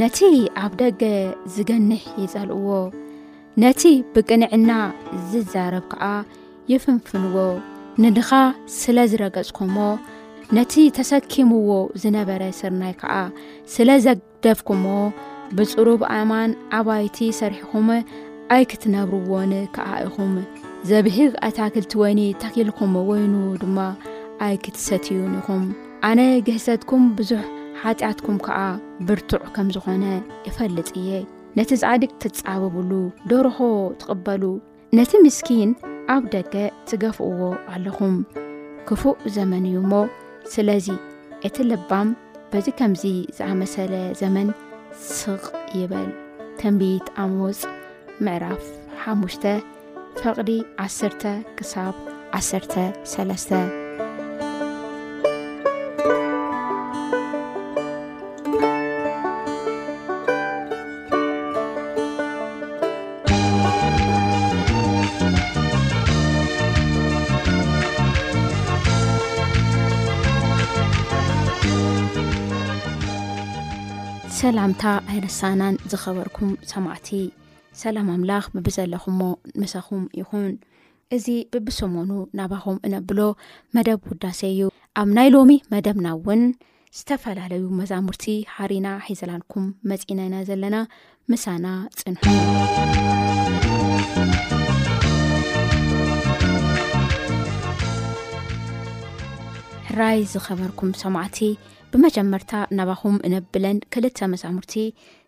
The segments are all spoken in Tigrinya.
ነቲ ኣብ ደገ ዝገንሕ ይጸልእዎ ነቲ ብቅንዕና ዝዛረብ ከኣ ይፍንፍንዎ ንድኻ ስለ ዝረገጽኩሞ ነቲ ተሰኪምዎ ዝነበረ ስርናይ ከኣ ስለ ደፍኩሞ ብጽሩብ ኣማን ኣባይቲ ሰሪሕኹም ኣይክትነብርዎን ከኣ ኢኹም ዘብህግ ኣታክልቲ ወይኒ ተኪልኩም ወይኑ ድማ ኣይክትሰትዩን ኢኹም ኣነ ግህሰትኩም ብዙሕ ሓጢኣትኩም ከኣ ብርቱዕ ከም ዝኾነ እፈልጥ እየ ነቲ ጻድቅ ትጻበብሉ ደርሆ ትቕበሉ ነቲ ምስኪን ኣብ ደገ ትገፍእዎ ኣለኹም ክፉእ ዘመን እዩ እሞ ስለዚ እቲ ለባም በዚ ከምዚ ዝኣመሰለ ዘመን ስቕ ይበል ትንቢት ኣሞፅ ምዕራፍ ሓሙሽተ ፈቕዲ ዓሰርተ ክሳብ ዓሰርተ ሰለስተ። ሰላምታ ኣይረሳናን ዝኸበርኩም ሰማዕቲ ሰላም ኣምላኽ ብብዘለኹሞ ምሳኹም ይኹን እዚ ብብሰሞኑ ናባኹም እነብሎ መደብ ውዳሴ እዩ ኣብ ናይ ሎሚ መደብና እውን ዝተፈላለዩ መዛሙርቲ ሃሪና ሒዘላንኩም መፂእና ኢና ዘለና ምሳና ፅንሑ ራይ ዝኸበርኩም ሰማዕቲ ብመጀመርታ ናባኹም እነብለን ክልተ መዛሙርቲ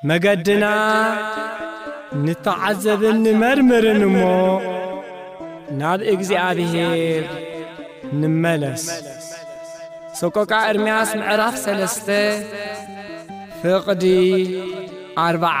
መገድና ንተዓዘብን ንመርምርን እሞ ናብ እግዚኣብሔር ንመለስ። ሰቆቃ ኤርምያስ ምዕራፍ ሰለስተ ፍቕዲ ኣርባዓ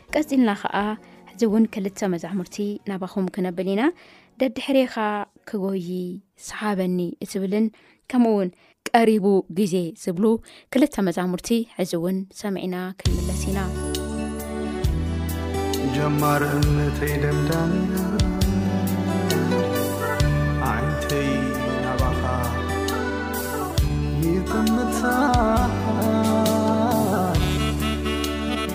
ቀጺልና ኸኣ ሕዚ እውን ክልተ መዛሙርቲ ናባኹም ክነብል ኢና ደድሕሬኻ ክጎዪ ሰሓበኒ እትብልን ከምኡ እውን ቀሪቡ ግዜ ዝብሉ ክልተ መዛሙርቲ ሕዚ እውን ሰምዒና ክንምለስ ኢና ጀማር እምነተይ ደምዳሚና ዓይንተይ ናባኻ ይጥምታ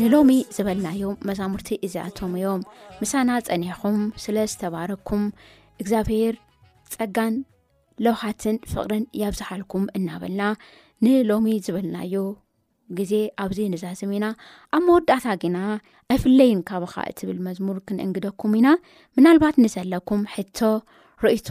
ንሎሚ ዝበልናዮም መዛሙርቲ እዚኣቶም እዮም ምሳና ጸኒሕኹም ስለ ዝተባረኩም እግዚኣብሄር ጸጋን ለውሃትን ፍቕርን ያብዝሓልኩም እናበልና ንሎሚ ዝበልናዮ ግዜ ኣብዚ ንዛዝም ኢና ኣብ መወዳእታ ግና ኣይፍለይን ካባኻ እትብል መዝሙር ክንእንግደኩም ኢና ምናልባት ንዘለኩም ሕቶ ርእቶ